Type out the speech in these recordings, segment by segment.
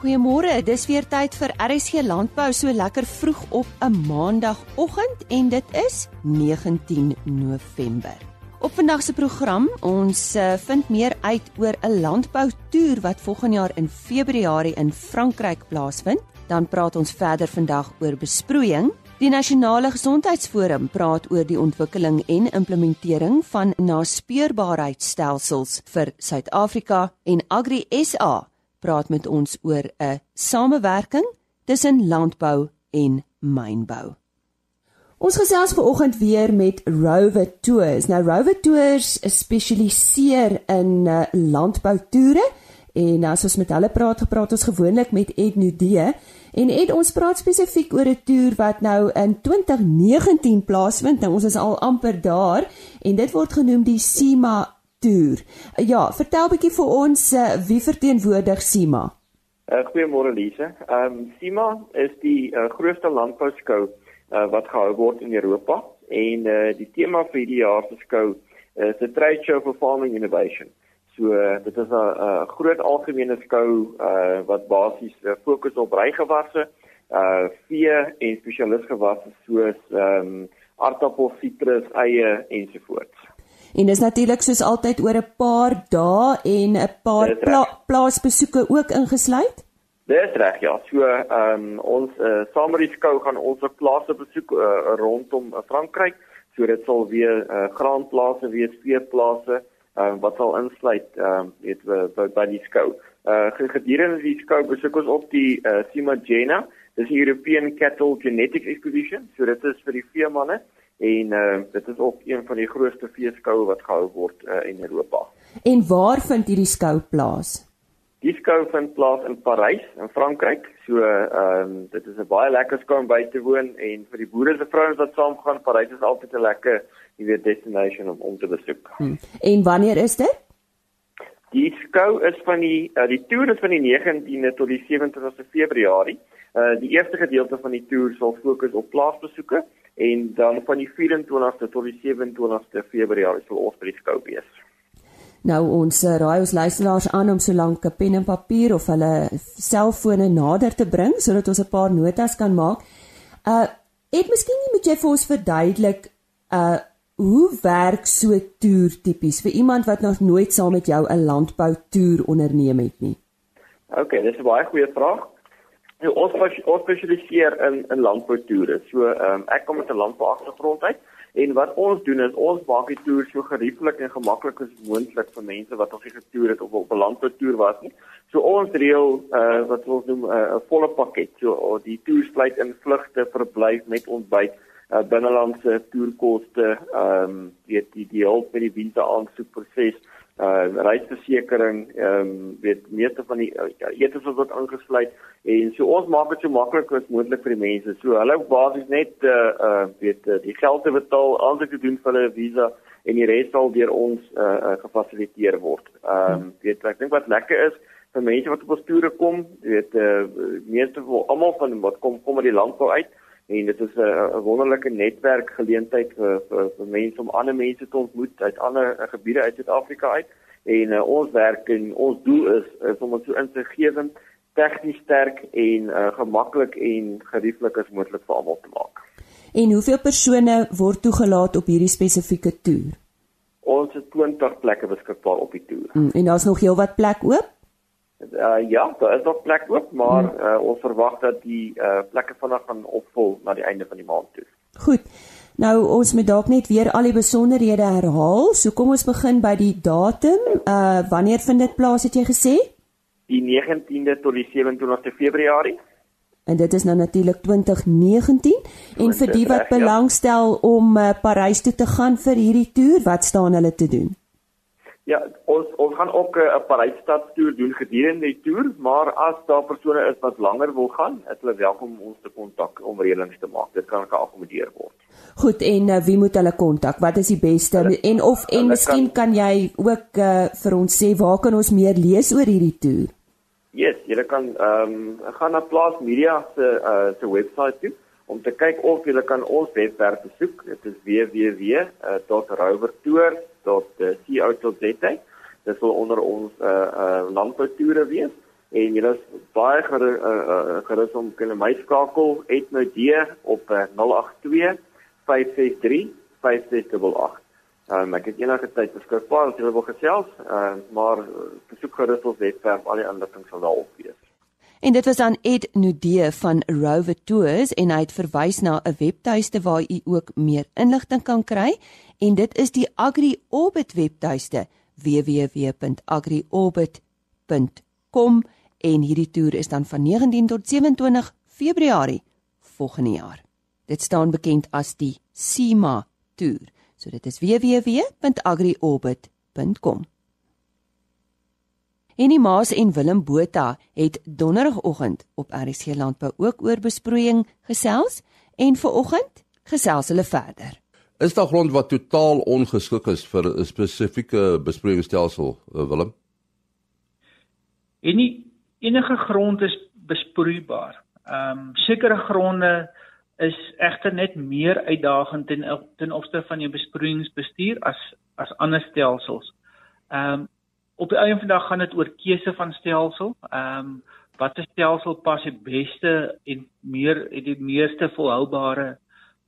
Goeiemôre, dis weer tyd vir RSG Landbou so lekker vroeg op 'n maandagooggend en dit is 19 November. Op vandag se program, ons uh, vind meer uit oor 'n landboutoer wat volgende jaar in Februarie in Frankryk plaasvind. Dan praat ons verder vandag oor besproeiing. Die Nasionale Gesondheidsforum praat oor die ontwikkeling en implementering van naspeuurbaarheidstelsels vir Suid-Afrika en Agri SA praat met ons oor 'n samewerking tussen landbou en mynbou. Ons gesels vanoggend weer met Rover Tours. Nou Rover Tours spesialiseer in uh, landboutoere en as ons met hulle praat, gepraat ons gewoonlik met Ed Nudee en Ed ons praat spesifiek oor 'n toer wat nou in 2019 plaasvind. Nou ons is al amper daar en dit word genoem die SIMA toer. Ja, vertel bietjie vir ons uh, wie verteenwoordig SIMA. Uh, Goeiemôre Lise. Ehm um, SIMA is die uh, grootste landbouskou uh, wat gehou word in Europa en uh, die tema vir hierdie jaar se skou is the trade show for farming innovation. So uh, dit is 'n groot algemene skou uh, wat basies uh, fokus op rygewasse, uh vee en spesialisgewasse soos ehm um, aardappels, sitrus, eie ensovoorts. En dis natuurlik soos altyd oor 'n paar dae en 'n paar pla plaasbesoeke ook ingesluit. Dis reg ja. So ehm um, ons uh, saam met die skou gaan ons op plase besoek uh, rondom uh, Frankryk. So dit sal weer uh, graanplase wees, veeplase uh, wat sal insluit ehm um, weet by, by die skou. Uh gedurende die skou besoek ons op die uh, Simagena. Dis die European Cattle Genetics Exposition. So dit is vir die veemanne en uh, dit is ook een van die grootste feeskoue wat gehou word uh, in Europa. En waar vind hierdie skou plaas? Die skou vind plaas in Parys in Frankryk. So ehm uh, dit is 'n baie lekker skou om by te woon en vir die boere se vrouens wat saamgaan, Parys is altyd 'n lekker, jy weet, destination om om te besoek. Hmm. En wanneer is dit? Die skou is van die uh, die toer is van die 19de tot die 27ste Februarie. Uh die eerste gedeelte van die toer sal fokus op plaasbesoeke en dan van die 24ste tot die 27ste Februarie sal ons by die skou wees. Nou ons uh, raai ons luisteraars aan om so lank 'n pen en papier of hulle selfone nader te bring sodat ons 'n paar notas kan maak. Uh het miskien nie moet jy vir ons verduidelik uh hoe werk so 'n toer tipies vir iemand wat nog nooit saam met jou 'n landbou toer onderneem het nie. OK, dis 'n baie goeie vraag. Nou, ons ons spesialiseer in in landboutoere. So ehm um, ek kom met 'n landbouagtergrond uit en wat ons doen is ons maak die toer so gerieflik en gemaklik as moontlik vir mense wat nog nie getoer het of op 'n landboutoer was nie. So ons reël uh wat ons noem eh, 'n uh, volle pakket. So uh, die toer sluit in vlugte, verblyf met ontbyt, uh, binnelandse toerkoste, ehm um, weet die die hulp met die visa aansoekproses uh reisversekering ehm um, weet meeste van die uh, etes word aangesluit en so ons maak dit so maklik as moontlik vir die mense. So hulle basies net uh uh weet uh, die geld te betaal, aansoek te doen vir hulle visa en die res sal deur ons uh, uh gefasiliteer word. Ehm um, weet ek dink wat lekker is vir mense wat op ons toere kom, weet uh meeste almal van wat kom kom uit die landbou uit en dit is 'n wonderlike netwerkgeleentheid vir, vir vir mense om ander mense te ontmoet uit ander uh, gebiede uit Suid-Afrika uit en uh, ons werk en ons doel is, is om dit so insiggewend, tegnies sterk en uh, gemaklik en gerieflik as moontlik vir almal te maak. En hoeveel persone word toegelaat op hierdie spesifieke toer? Ons het 20 plekke beskikbaar op die toer. Hmm, en daar's nog heelwat plek oop? Uh, ja, daar is nog plek oop, maar uh, ons verwag dat die uh, plekke vinnig gaan opvul na die einde van die maand toe. Goed. Nou ons moet dalk net weer al die besonderhede herhaal. So kom ons begin by die datum. Uh wanneer vind dit plaas het jy gesê? Die 19de tot die 27ste Februarie. En dit is nou natuurlik 2019 en vir die wat ja. belangstel om uh, Parys toe te gaan vir hierdie toer, wat staan hulle te doen? Ja, ons ons gaan ook eh, 'n uh, Parysstad toer doen gedurende die toer, maar as daar persone is wat langer wil gaan, is hulle welkom om ons te kontak om reëlings te maak. Dit kan geakkommodeer word. Goed, en uh, wie moet hulle kontak? Wat is die beste? Hulle, en of en miskien kan, kan jy ook uh, vir ons sê waar kan ons meer lees oor hierdie toer? Yes, jy kan ehm um, gaan na Plaas Media se uh, se webwerf toe om te kyk of jy kan ons webwerf besoek. Dit is www.rovertour.co.za. Dit sal onder ons uh uh landboutoere wees. En jy is baie gerus uh, uh, om kan my skakel. Het nou die op uh, 082 563 5688 Um, ek het enige tyd beskikbaar as jy wil gesels, uh, maar besoek gerus ons webwerf, al die inligting sal daar op wees. En dit was dan Ed Nudee van Rover Tours en hy het verwys na 'n webtuiste waar u ook meer inligting kan kry en dit is die Agri Orbit webtuiste www.agriorbit.com en hierdie toer is dan van 19 tot 27 Februarie volgende jaar. Dit staan bekend as die SEMA toer. So dit is www.agriorbit.com. En die Maas en Willem Botha het donderdagoggend op RC Landbou ook oor besproeiing gesels en vanoggend gesels hulle verder. Is daar grond wat totaal ongeskik is vir 'n spesifieke besproeiingsstelsel, eh, Willem? En nie enige grond is besproeibaar. Ehm um, sekere gronde is egter net meer uitdagend ten ten opsigte van jou besproeiingsbestuur as as ander stelsels. Ehm um, op die einde van die dag gaan dit oor keuse van stelsel. Ehm um, watter stelsel pas die beste en meer die meeste volhoubare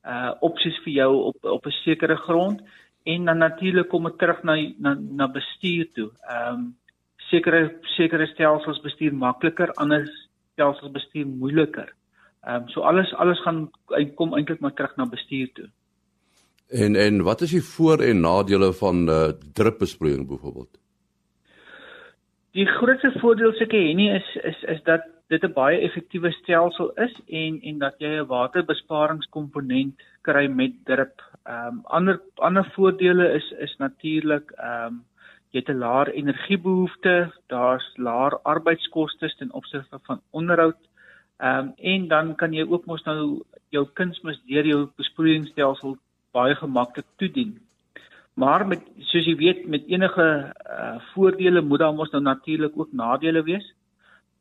uh opsies vir jou op op 'n sekere grond en dan natuurlik kom dit terug na na na bestuur toe. Ehm um, sekere sekere stelsels bestuur makliker, ander stelsels bestuur moeiliker. Ehm um, so alles alles gaan kom eintlik maar terug na bestuur toe. En en wat is die voor en nadele van uh, drupbesproeiing byvoorbeeld? Die grootste voordeel seker hierdie is is is dat dit 'n baie effektiewe stelsel is en en dat jy 'n waterbesparingskomponent kry met drup. Ehm um, ander ander voordele is is natuurlik ehm um, jy het 'n laer energiebehoefte, daar's laer arbeidskoste ten opsigte van onderhoud Ehm um, en dan kan jy ook mos nou jou kunsmis deur jou besproeiingsstelsel baie gemaklik toedien. Maar met soos jy weet met enige uh, voordele moet daar mos nou natuurlik ook nadele wees.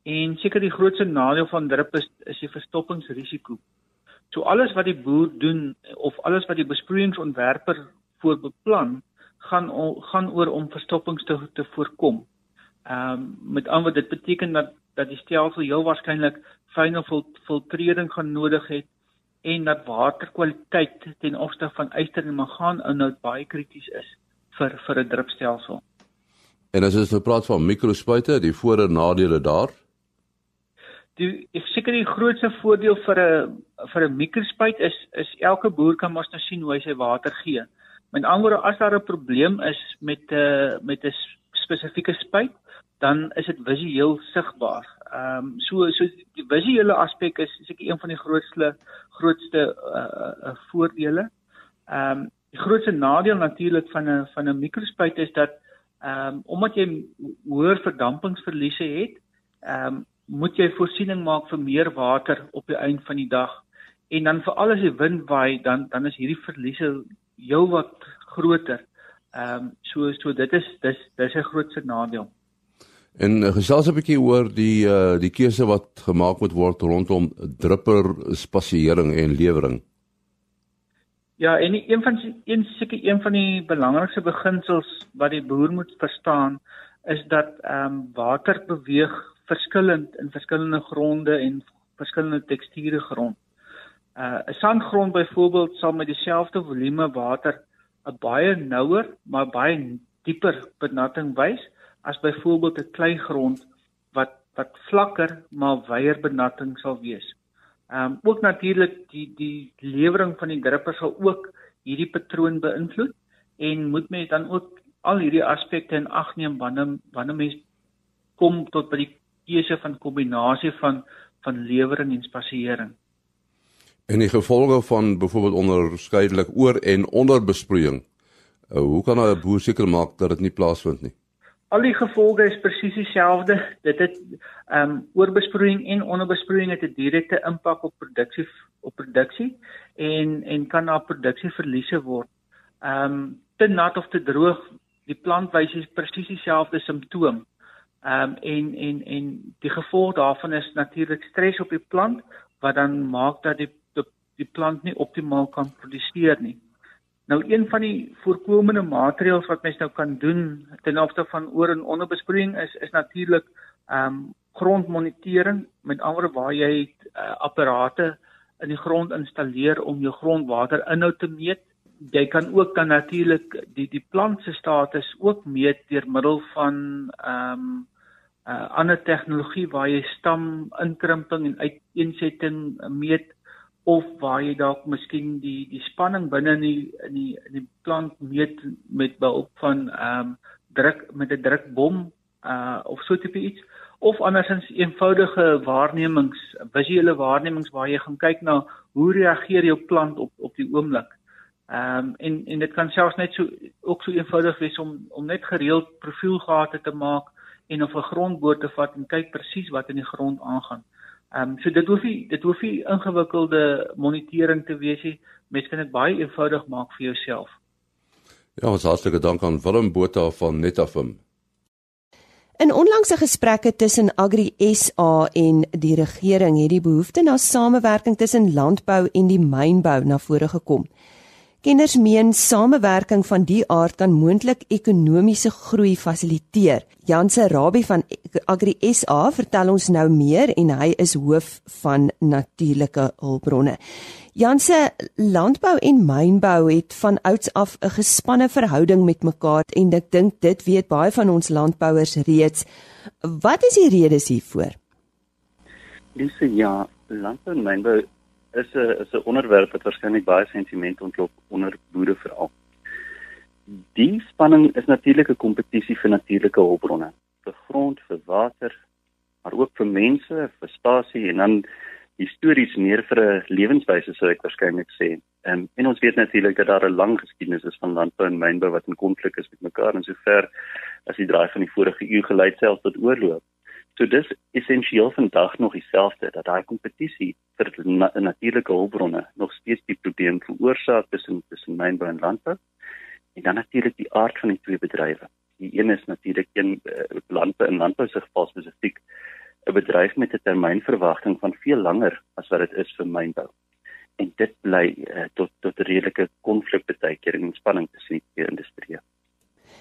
En seker die grootste nadeel van drup is is die verstoppingsrisiko. So alles wat die boer doen of alles wat die besproeiingsontwerper voorbeplan gaan gaan oor om verstoppings te te voorkom. Ehm um, met ander woorde dit beteken dat dat die stelsel heel waarskynlik fyne filtrering gaan nodig het en dat waterkwaliteit ten opsigte van yster en mangaan inhoud baie krities is vir vir 'n drupstelsel. En as ons nou praat van mikrospuite, die voor en nadele daar? Die ek seker die grootste voordeel vir 'n vir 'n mikrospuit is is elke boer kan mos nou sien hoe hy sy water gee. Met ander woorde as daar 'n probleem is met 'n uh, met 'n spesifieke spuit, dan is dit visueel sigbaar. Ehm um, so so die visuele aspek is seker een van die grootste grootste uh, uh voordele. Ehm um, die grootste nadeel natuurlik van 'n van 'n mikrospuit is dat ehm um, omdat jy hoër verdampingsverliese het, ehm um, moet jy voorsiening maak vir meer water op die einde van die dag. En dan veral as die wind waai, dan dan is hierdie verliese heelwat groter. Ehm um, so so dit is dis dis 'n grootste nadeel. En uh, gesels 'n bietjie oor die uh die keuse wat gemaak moet word rondom drupper spasiering en lewering. Ja, en een van een seker een van die belangrikste beginsels wat die boer moet verstaan is dat ehm um, water beweeg verskillend in verskillende gronde en verskillende teksture grond. Uh 'n sandgrond byvoorbeeld sal met dieselfde volume water 'n baie nouer maar baie dieper benatting wys as byvoorbeeld 'n kleigrond wat wat vlakker maar wyer benatting sal wees. Ehm um, ook natuurlik die die lewering van die druppers sal ook hierdie patroon beïnvloed en moet mens dan ook al hierdie aspekte in ag neem wanneer wanneer mens kom tot by die keuse van kombinasie van van lewering en spasiering. En die gevolge van byvoorbeeld onderskeidelik oor en onder besproeiing. Uh, hoe kan 'n boer seker maak dat dit nie plaasvind nie? Al die gevolge is presies dieselfde. Dit het ehm um, oorbesproeiing en onderbesproeiing het 'n direkte impak op produksie op produksie en en kan na produksieverliese word. Ehm um, te nat of te droog, die plant wys presies dieselfde simptoom. Ehm um, en en en die gevolg daarvan is natuurlik stres op die plant wat dan maak dat die die, die plant nie optimaal kan produseer nie. Nou een van die voorkomende maatreëls wat mens nou kan doen ten opsigte van oor en onderbesproeiing is is natuurlik ehm um, grondmonitering, met ander waar jy uh, apparate in die grond installeer om jou grondwaterinhoud te meet. Jy kan ook dan natuurlik die die plant se status ook meet deur middel van ehm um, uh, ander tegnologie waar jy stam inkrimping en uiteensetting meet of waar jy dalk miskien die die spanning binne in die in die in die plant meet met behulp van ehm um, druk met 'n drukbom uh of so tipe iets of andersins eenvoudige waarnemings visuele waarnemings waar jy gaan kyk na hoe reageer jou plant op op die oomblik. Ehm um, en en dit kan selfs net so ook so eenvoudig wees om om net gereeld profielgate te maak en of 'n grondboor te vat en kyk presies wat in die grond aangaan. Ehm um, so dit hoef nie dit hoef nie ingewikkelde monitering te wees nie. Mens kan dit baie eenvoudig maak vir jouself. Ja, ons hartlike dank aan Willem Botha van Netafim. In onlangse gesprekke tussen Agri SA en die regering het die behoefte na samewerking tussen landbou en die mynbou na vore gekom. Kenners meen samewerking van die aard kan moontlik ekonomiese groei fasiliteer. Janse Rabie van Agri SA vertel ons nou meer en hy is hoof van natuurlike hulpbronne. Janse landbou en mynbou het van ouds af 'n gespanne verhouding met mekaar en ek dink dit weet baie van ons landbouers reeds. Wat is die redes hiervoor? Dis ja, landbou en mynbou is 'n is 'n onderwerp wat waarskynlik baie sentiment ontlok onder boere veral. Die spanning is natuurlik 'n kompetisie vir natuurlike hulpbronne, vir grond, vir water, maar ook vir mense, vir spasie en dan histories meer vir 'n lewenswyse sou ek waarskynlik sê. En en ons weet natuurlik dat daar 'n lang geskiedenis is van landbou en mynbou wat in konflik is met mekaar en sover as die draai van die vorige eeu gelei selfs tot oorlog. So dis essensieel vandag nog dieselfde dat daai kompetisie vir na, natuurlike hulpbronne nog steeds die probleem veroorsaak tussen tussen mynbou en landbou. En dan natuurlik die aard van die twee bedrywe. Die een is natuurlik een uh, landbou en landbou se geval spesifiek 'n bedryf met 'n termynverwagting van veel langer as wat dit is vir mynbou. En dit bly uh, tot tot 'n redelike konflik baie keer in spanning tussen die twee industrieë.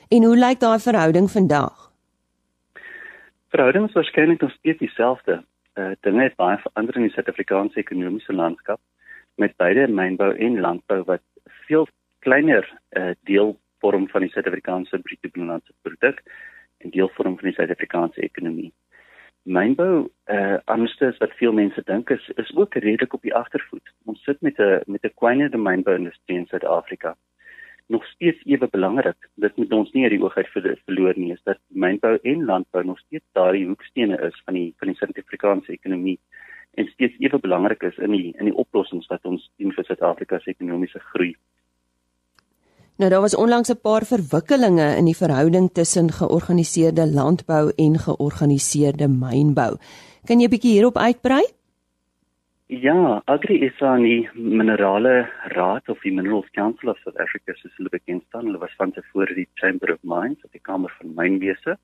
En hoe lyk daai verhouding vandag? Verhouding is waarskynlik nog steeds dieselfde. Uh dinge het baie verander in die Suid-Afrikaanse ekonomiese landskap met beide mynbou en landbou wat veel kleiner uh deel vorm van die Suid-Afrikaanse bruto binnelandse produk en deel vorm van die Suid-Afrikaanse ekonomie. Mynbou uh anderste wat veel mense dink is is ook redelik op die agtervoet. Ons sit met 'n met 'n kwynende mynbou industrie in Suid-Afrika nog steeds ewe belangrik. Dit moet ons nie uit die oog uit verloor nie, is dat mynbou en landbou nog steeds daardie hoekstene is van die van die Suid-Afrikaanse ekonomie en steeds ewe belangrik is in die in die oplossings wat ons sien vir Suid-Afrika se ekonomiese groei. Nou daar was onlangs 'n paar verwikkelinge in die verhouding tussen georganiseerde landbou en georganiseerde mynbou. Kan jy 'n bietjie hierop uitbrei? Ja, Agri is aan die Minerale Raad of die Minerals Council of South Africa soos hulle bekend staan. Hulle was van tevore die Chamber of Mines, die Kamer van Mynwese.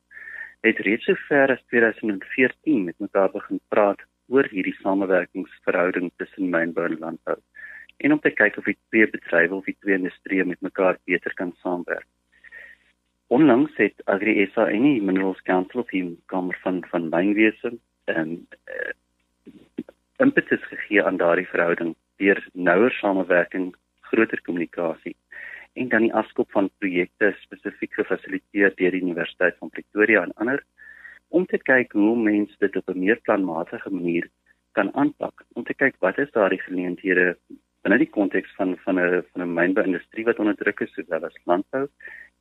Het reeds so ver as 2014 met mekaar begin praat oor hierdie samewerkingsverhouding tussen mynbou en landbou en om te kyk of die twee bedrywe of die twee industrieë met mekaar beter kan saamwerk. Onlangs het Agri SA en die Minerals Council of die Kamer van van Mynwese en uh, impetus gegee aan daardie verhouding deur nouer samewerking, groter kommunikasie en dan die afskop van projekte spesifiek gefasiliteer deur die Universiteit van Pretoria en ander om te kyk hoe mense dit op 'n meer planmatige manier kan aanpak om te kyk wat is daardie geleenthede binne die konteks van van 'n van 'n mynbou-industrie wat onder druk is sowel as landbou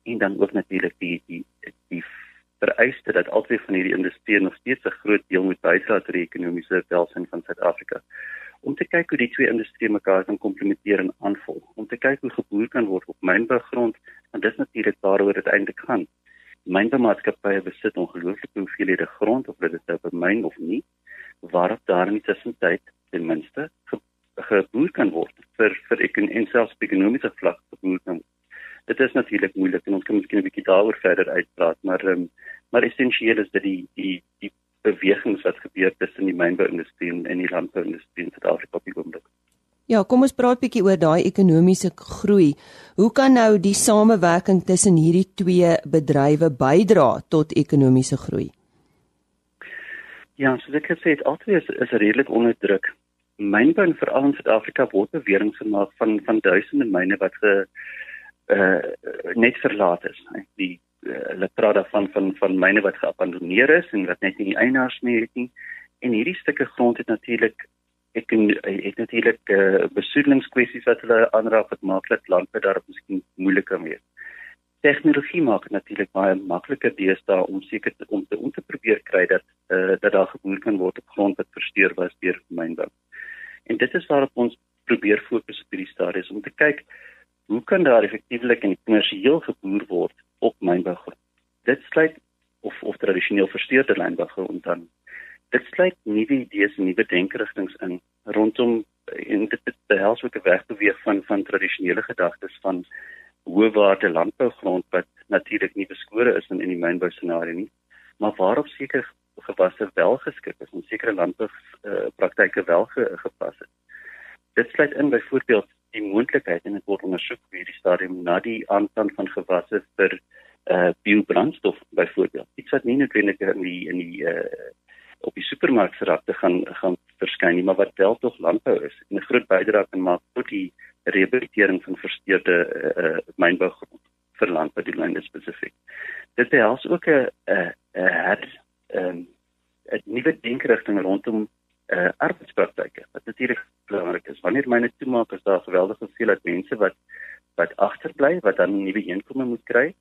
en dan ook natuurlik die die die vereiste dat albei van hierdie industrieë nog steeds 'n groot deel moet bydra tot die ekonomiese welstand van Suid-Afrika. Om te kyk hoe die twee industrieë mekaar kan komplementeer en aanvul, om te kyk hoe geboer kan word op mynbougrond, want dis natuurlik waaroor dit eintlik gaan. Mynboumaatskappye besit ongelooflike hoeveelhede grond of dit nou bemyn of nie, waarop daar in tussentyd ten minste geboer kan word vir vir ek en selfs ekonomiese vlak geboer kan word dit is natuurlik moeilik en ons kan miskien 'n bietjie daaroor verder uitpraat, maar um, maar essensieel is dit die die die bewegings wat gebeur tussen die mynbouindustrie en die landbouindustrie in Suid-Afrika op die oomblik. Ja, kom ons praat bietjie oor daai ekonomiese groei. Hoe kan nou die samewerking tussen hierdie twee bedrywe bydra tot ekonomiese groei? Ja, soos ek gesê het, altyd is, is redelik onder druk. Mynbou veral in Suid-Afrika word beweringe gemaak van van duisende myne wat ge uh net verlaat is. Die uh, hulle praat daarvan van van myne wat geabandoneer is en wat net nie eienaars meer het nie. En hierdie stukke grond het natuurlik ek het natuurlik uh, besoedelingskwessies wat hulle aanraak wat maak dat landbou daar miskien moeiliker wees. Tegnologie maak dit natuurlik baie makliker deesdae om seker te, om te om te probeer kry dat uh, dat daar geboer kan word op grond wat versteur was deur mynbou. En dit is waarop ons probeer fokus op hierdie stadium om te kyk hoe kan daar effektiewelik en kommersieel geboer word op mynbougrond. Dit sluit of of tradisioneel versteurde landbougrond dan dit sluit nuwe idees en nuwe denkerigtinge in rondom en dit behels ook 'n wegbeweeg van van tradisionele gedagtes van hoë waarde landbougrond wat natuurlik nie beskore is in in die mynbou scenario nie maar waarop seker gewasse wel geskik is en sekere landbou uh, praktyke wel ge, gepas het. Dit sluit in byvoorbeeld die moontlikheid en dit word ondersoek op hierdie stadium na die aanplant van gewasse vir uh biobrandstof byvoorbeeld. Iets wat nie noodwendig in die in die uh op die supermarkte gaan gaan verskyn nie, maar wat wel tog landbou is en 'n groot bydrae kan maak tot die rehabilitering van versteurde uh, mynbougrond vir landbou die lande spesifiek. Dit behels ook 'n 'n 'n 'n 'n nuwe denkerigting rondom uh, arbeidspraktyke wat natuurlik belangrik is. Wanneer myne toemaak is daar geweldige hoeveelheid mense wat wat agterbly wat dan nuwe inkomste moet kry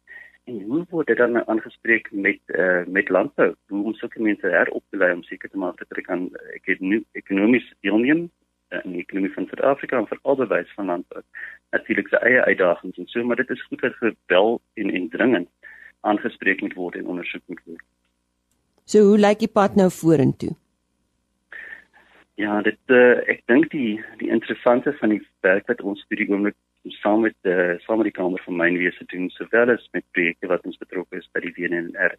en hoe word dit dan aangespreek met uh, met landbou hoe om sulke mense herop te lei om seker te maak dat hulle kan ek het nu ekonomies deelneem uh, in die ekonomie van Suid-Afrika en veral bewys van landbou natuurlik se eie uitdagings en so maar dit is goed dat gebel en en dringend aangespreek moet word en ondersoek moet word. So hoe lyk die pad nou vorentoe? Ja, dit uh, ek dink die die interessante van die werk wat ons vir die oomblik saam met uh, saam met die kamer van mynwese doen sowel as met projekte wat ons betrokke is by die WNR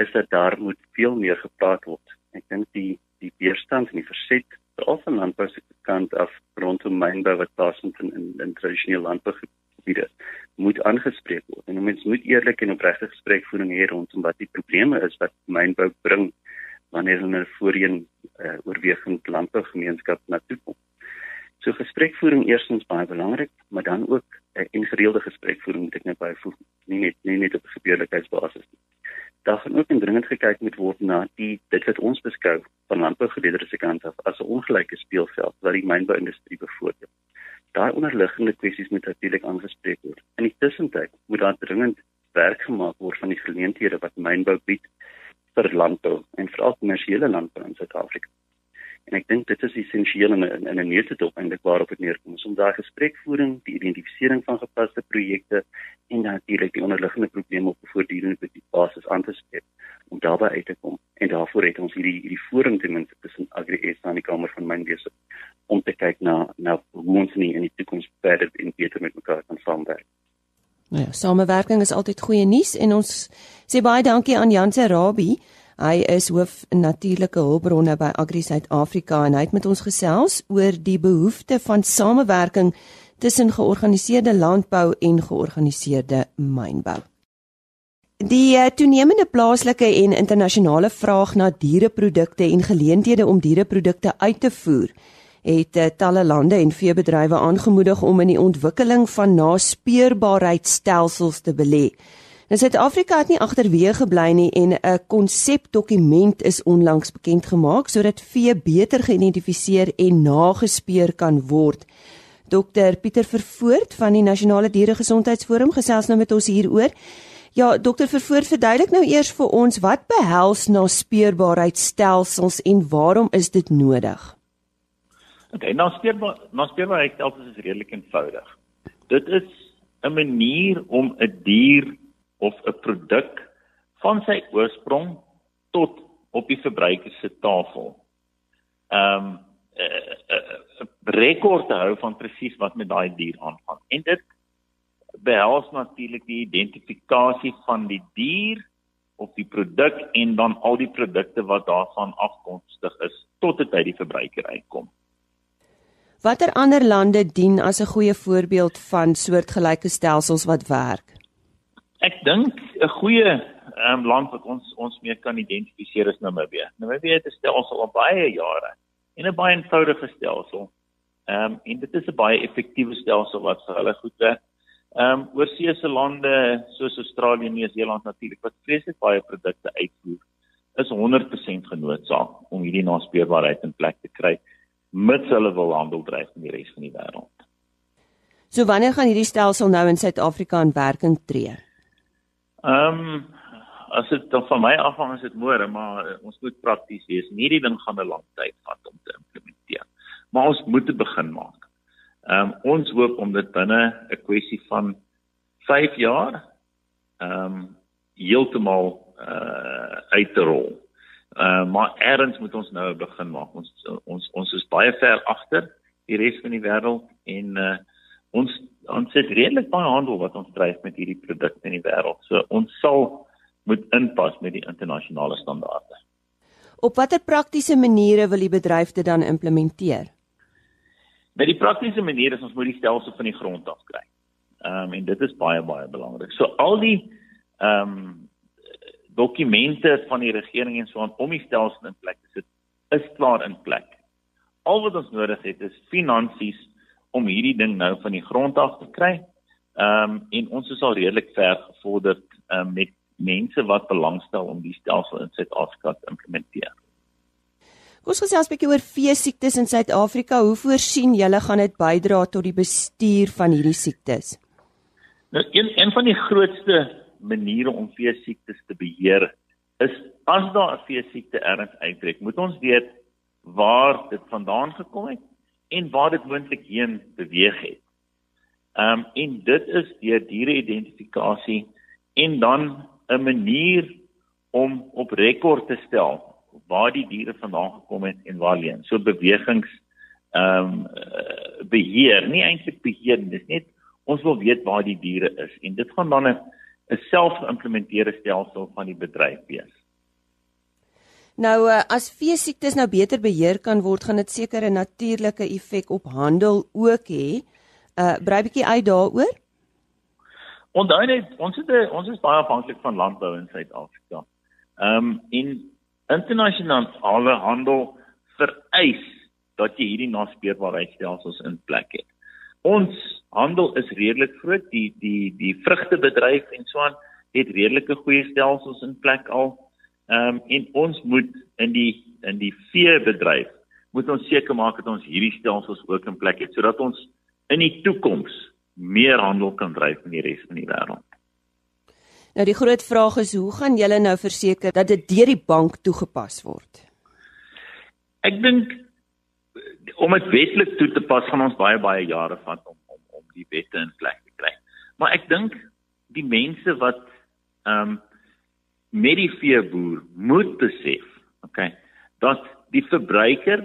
is dat daar moet veel meer gepraat word. Ek dink die die weerstand en die verset veral van landbou se kant af rondom mynbou wat plaasvind in in, in tradisionele landbougebiede moet aangespreek word. En mens moet eerlik en opregte gesprekvoering hê rondom wat die probleme is wat mynbou bring wanneer hulle voorheen uh, oorwegend landbougemeenskap na toe kom. So gesprekvoering eerstens baie belangrik, maar dan ook 'n uh, en gereelde gesprekvoering moet ek net byvoeg, nie net nie net op gebeurlikheidsbasis nie. Daar gaan ook indringend gekyk moet word na die dit wat ons beskou van landbougeleerders se kant af as 'n ongelyke speelveld wat die mynbouindustrie bevoordeel. Daai onderliggende kwessies moet natuurlik aangespreek word. In die tussentyd moet daar dringend werk gemaak word van die geleenthede wat mynbou bied vir landbou en veral kommersiële landbou in Suid-Afrika. En ek dink dit is essensieel in in 'n neutedop eintlik waarop dit neerkom om daai gesprekvoering, die identifisering van gepaste projekte en natuurlik die onderliggende probleme op 'n voortdurende basis aan te spreek om daarby uit te kom. En daarvoor het ons hierdie hierdie forum ten minste tussen Agri SA en die Kamer van Mynwese om te kyk na na hoe ons nie in die toekoms verder en beter met mekaar kan saamwerk. Nou ja, samewerking is altyd goeie nuus en ons sê baie dankie aan Jan se Rabie. Hy is hoof natuurlike hulpbronne by Agri Suid-Afrika en hy het met ons gesels oor die behoefte van samewerking tussen georganiseerde landbou en georganiseerde mynbou. Die uh, toenemende plaaslike en internasionale vraag na diereprodukte en geleenthede om diereprodukte uit te voer het uh, talle lande en veebedrywe aangemoedig om in die ontwikkeling van naspeurbaarheidstelsels te belê. Nou Suid-Afrika het nie agterweë gebly nie en 'n konsepdokument is onlangs bekend gemaak sodat vee beter geïdentifiseer en nagespeur kan word. Dr Pieter Vervoort van die Nasionale Dieregesondheidsforum gesels nou met ons hieroor. Ja, dokter Vervoort, verduidelik nou eers vir ons wat behels naspeurbaarheidstelsels en waarom is dit nodig? Okay, ek altyd is redelik eenvoudig. Dit is 'n manier om 'n dier of 'n produk van sy oorsprong tot op die verbruiker se tafel. Ehm um, 'n uh, uh, uh, rekord te hou van presies wat met daai dier aangaan. En dit behels natuurlik die identifikasie van die dier of die produk en dan al die produkte wat daarvan afkomstig is tot dit by die verbruiker uitkom. Watter ander lande dien as 'n goeie voorbeeld van soortgelyke stelsels wat werk? Ek dink 'n goeie um, land wat ons ons mee kan identifiseer is Namibië. Namibië het 'n stelsel al baie jare en 'n baie eenvoudige stelsel. Ehm um, en dit is 'n baie effektiewe stelsel wat vir hulle goed werk. Ehm um, oorseese lande soos Australië en Nieu-Seeland natuurlik wat vreeslik baie produkte uitvoer, is 100% genoodsaak om hierdie naspeurbaarheid in plek te kry mits hulle wil handel dryf met die res van die wêreld. So wanneer gaan hierdie stelsel nou in Suid-Afrika in werking tree? Ehm um, as dit dan van my afhang is dit môre, maar uh, ons moet prakties wees. Hierdie ding gaan 'n lang tyd vat om te implementeer. Maar ons moet dit begin maak. Ehm um, ons hoop om dit binne 'n kwessie van 5 jaar ehm um, heeltemal uh uit te rol. Uh maar eers moet ons nou begin maak. Ons ons ons is baie ver agter die res van die wêreld en uh ons ons het redelik baie handel wat ons dryf met hierdie produkte in die wêreld. So ons sal moet inpas met die internasionale standaarde. Op watter praktiese maniere wil die bedryf dit dan implementeer? Met die praktiese maniere is ons moet die stelsel van die grond af kry. Ehm um, en dit is baie baie belangrik. So al die ehm um, dokumente van die regering en so aan om die stelsel in plek te sit, is klaar in plek. Al wat ons nodig het is finansies om hierdie ding nou van die grond af te kry. Ehm um, en ons is al redelik ver gevorder um, met mense wat belangstel om die stelsel in Suid-Afrika te implementeer. Ons gesels 'n bietjie oor vee siektes in Suid-Afrika. Hoe voorsien julle gaan dit bydra tot die bestuur van hierdie siektes? Nou een een van die grootste maniere om vee siektes te beheer is as daar 'n vee siekte erns uitbreek, moet ons weet waar dit vandaan gekom het en waar dit moontlik heen beweeg het. Ehm um, en dit is deur diere identifikasie en dan 'n manier om op rekord te stel waar die diere vandaan gekom het en waar leen. So bewegings ehm um, beheer, nie eintlik beheer dis net ons wil weet waar die diere is en dit gaan dan 'n self-geïmplementeerde stelsel van die bedryf wees. Nou eh, as vee siektes nou beter beheer kan word, gaan dit seker 'n natuurlike effek op handel ook hê. Uh brei bietjie uit daaroor. Onthou net ons het 'n ons is baie afhanklik van landbou in Suid-Afrika. Ehm um, in internasionale handel vereis dat jy hierdie naspeurbaarheidstelsels in plek het. Ons handel is redelik groot, die die die vrugtebedryf en so aan het redelike goeie stelsels in plek al. Ehm um, en ons moet in die in die veebedryf moet ons seker maak dat ons hierdie stelsels ook in plek het sodat ons in die toekoms meer handel kan dryf in die res van die wêreld. Nou die groot vraag is hoe gaan julle nou verseker dat dit deur die bank toegepas word? Ek dink om dit wetlik toe te pas gaan ons baie baie jare vat om om om die wette in plek te kry. Maar ek dink die mense wat ehm um, met die veeboer moet besef, okay, dat die verbruiker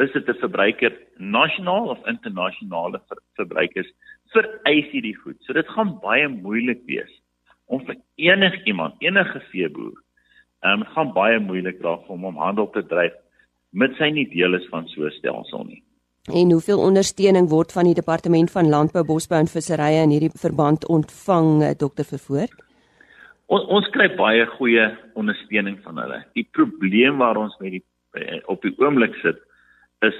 is dit 'n verbruiker nasionaal of internasionale ver, verbruikers vereis hierdie goed. So dit gaan baie moeilik wees om vir enigiemand, enige veeboer, ehm um, gaan baie moeilik raak om hom handel te dryf met sy nie deel is van so 'n stelsel nie. En hoeveel ondersteuning word van die departement van landbou, bosbou en visserye in hierdie verband ontvang, eh, dokter Vervoort? On, ons kry baie goeie ondersteuning van hulle. Die probleem waar ons met die eh, op die oomblik sit is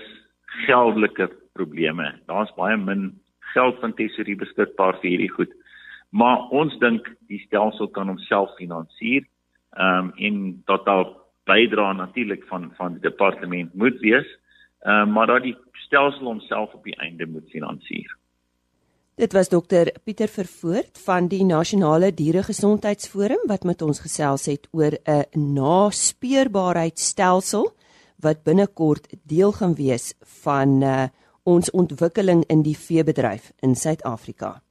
geldelike probleme. Daar's baie min geld van tesorie beskikbaar vir hierdie goed. Maar ons dink die stelsel kan homself finansier. Ehm um, en tot daar bydra natuurlik van van die departement moet wees. Ehm um, maar dat die stelsel homself op die einde moet finansier. Dit was dokter Pieter Vervoort van die Nasionale Dieregesondheidsforum wat met ons gesels het oor 'n naspeurbaarheidstelsel wat binnekort deel gaan wees van uh, ons ontwikkeling in die veebedryf in Suid-Afrika.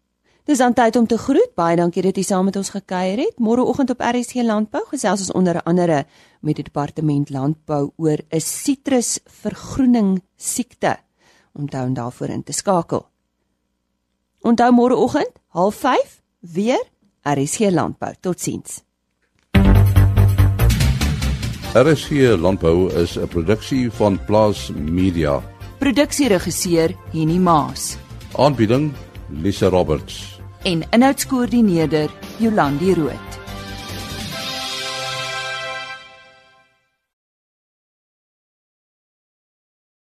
Dis aan tyd om te groet. Baie dankie dat jy saam met ons gekuier het. Môreoggend op RSG Landbou gesels ons onder andere met die departement landbou oor 'n sitrusvergroening siekte. Onthou om daarvoor in te skakel. Onthou môreoggend 05:30 weer RSG Landbou. Totsiens. RSG Landbou is 'n produksie van Plaas Media. Produksieregisseur Henny Maas. Aanbieding Lisa Roberts. En inhoudskoördineerder Jolandi Root.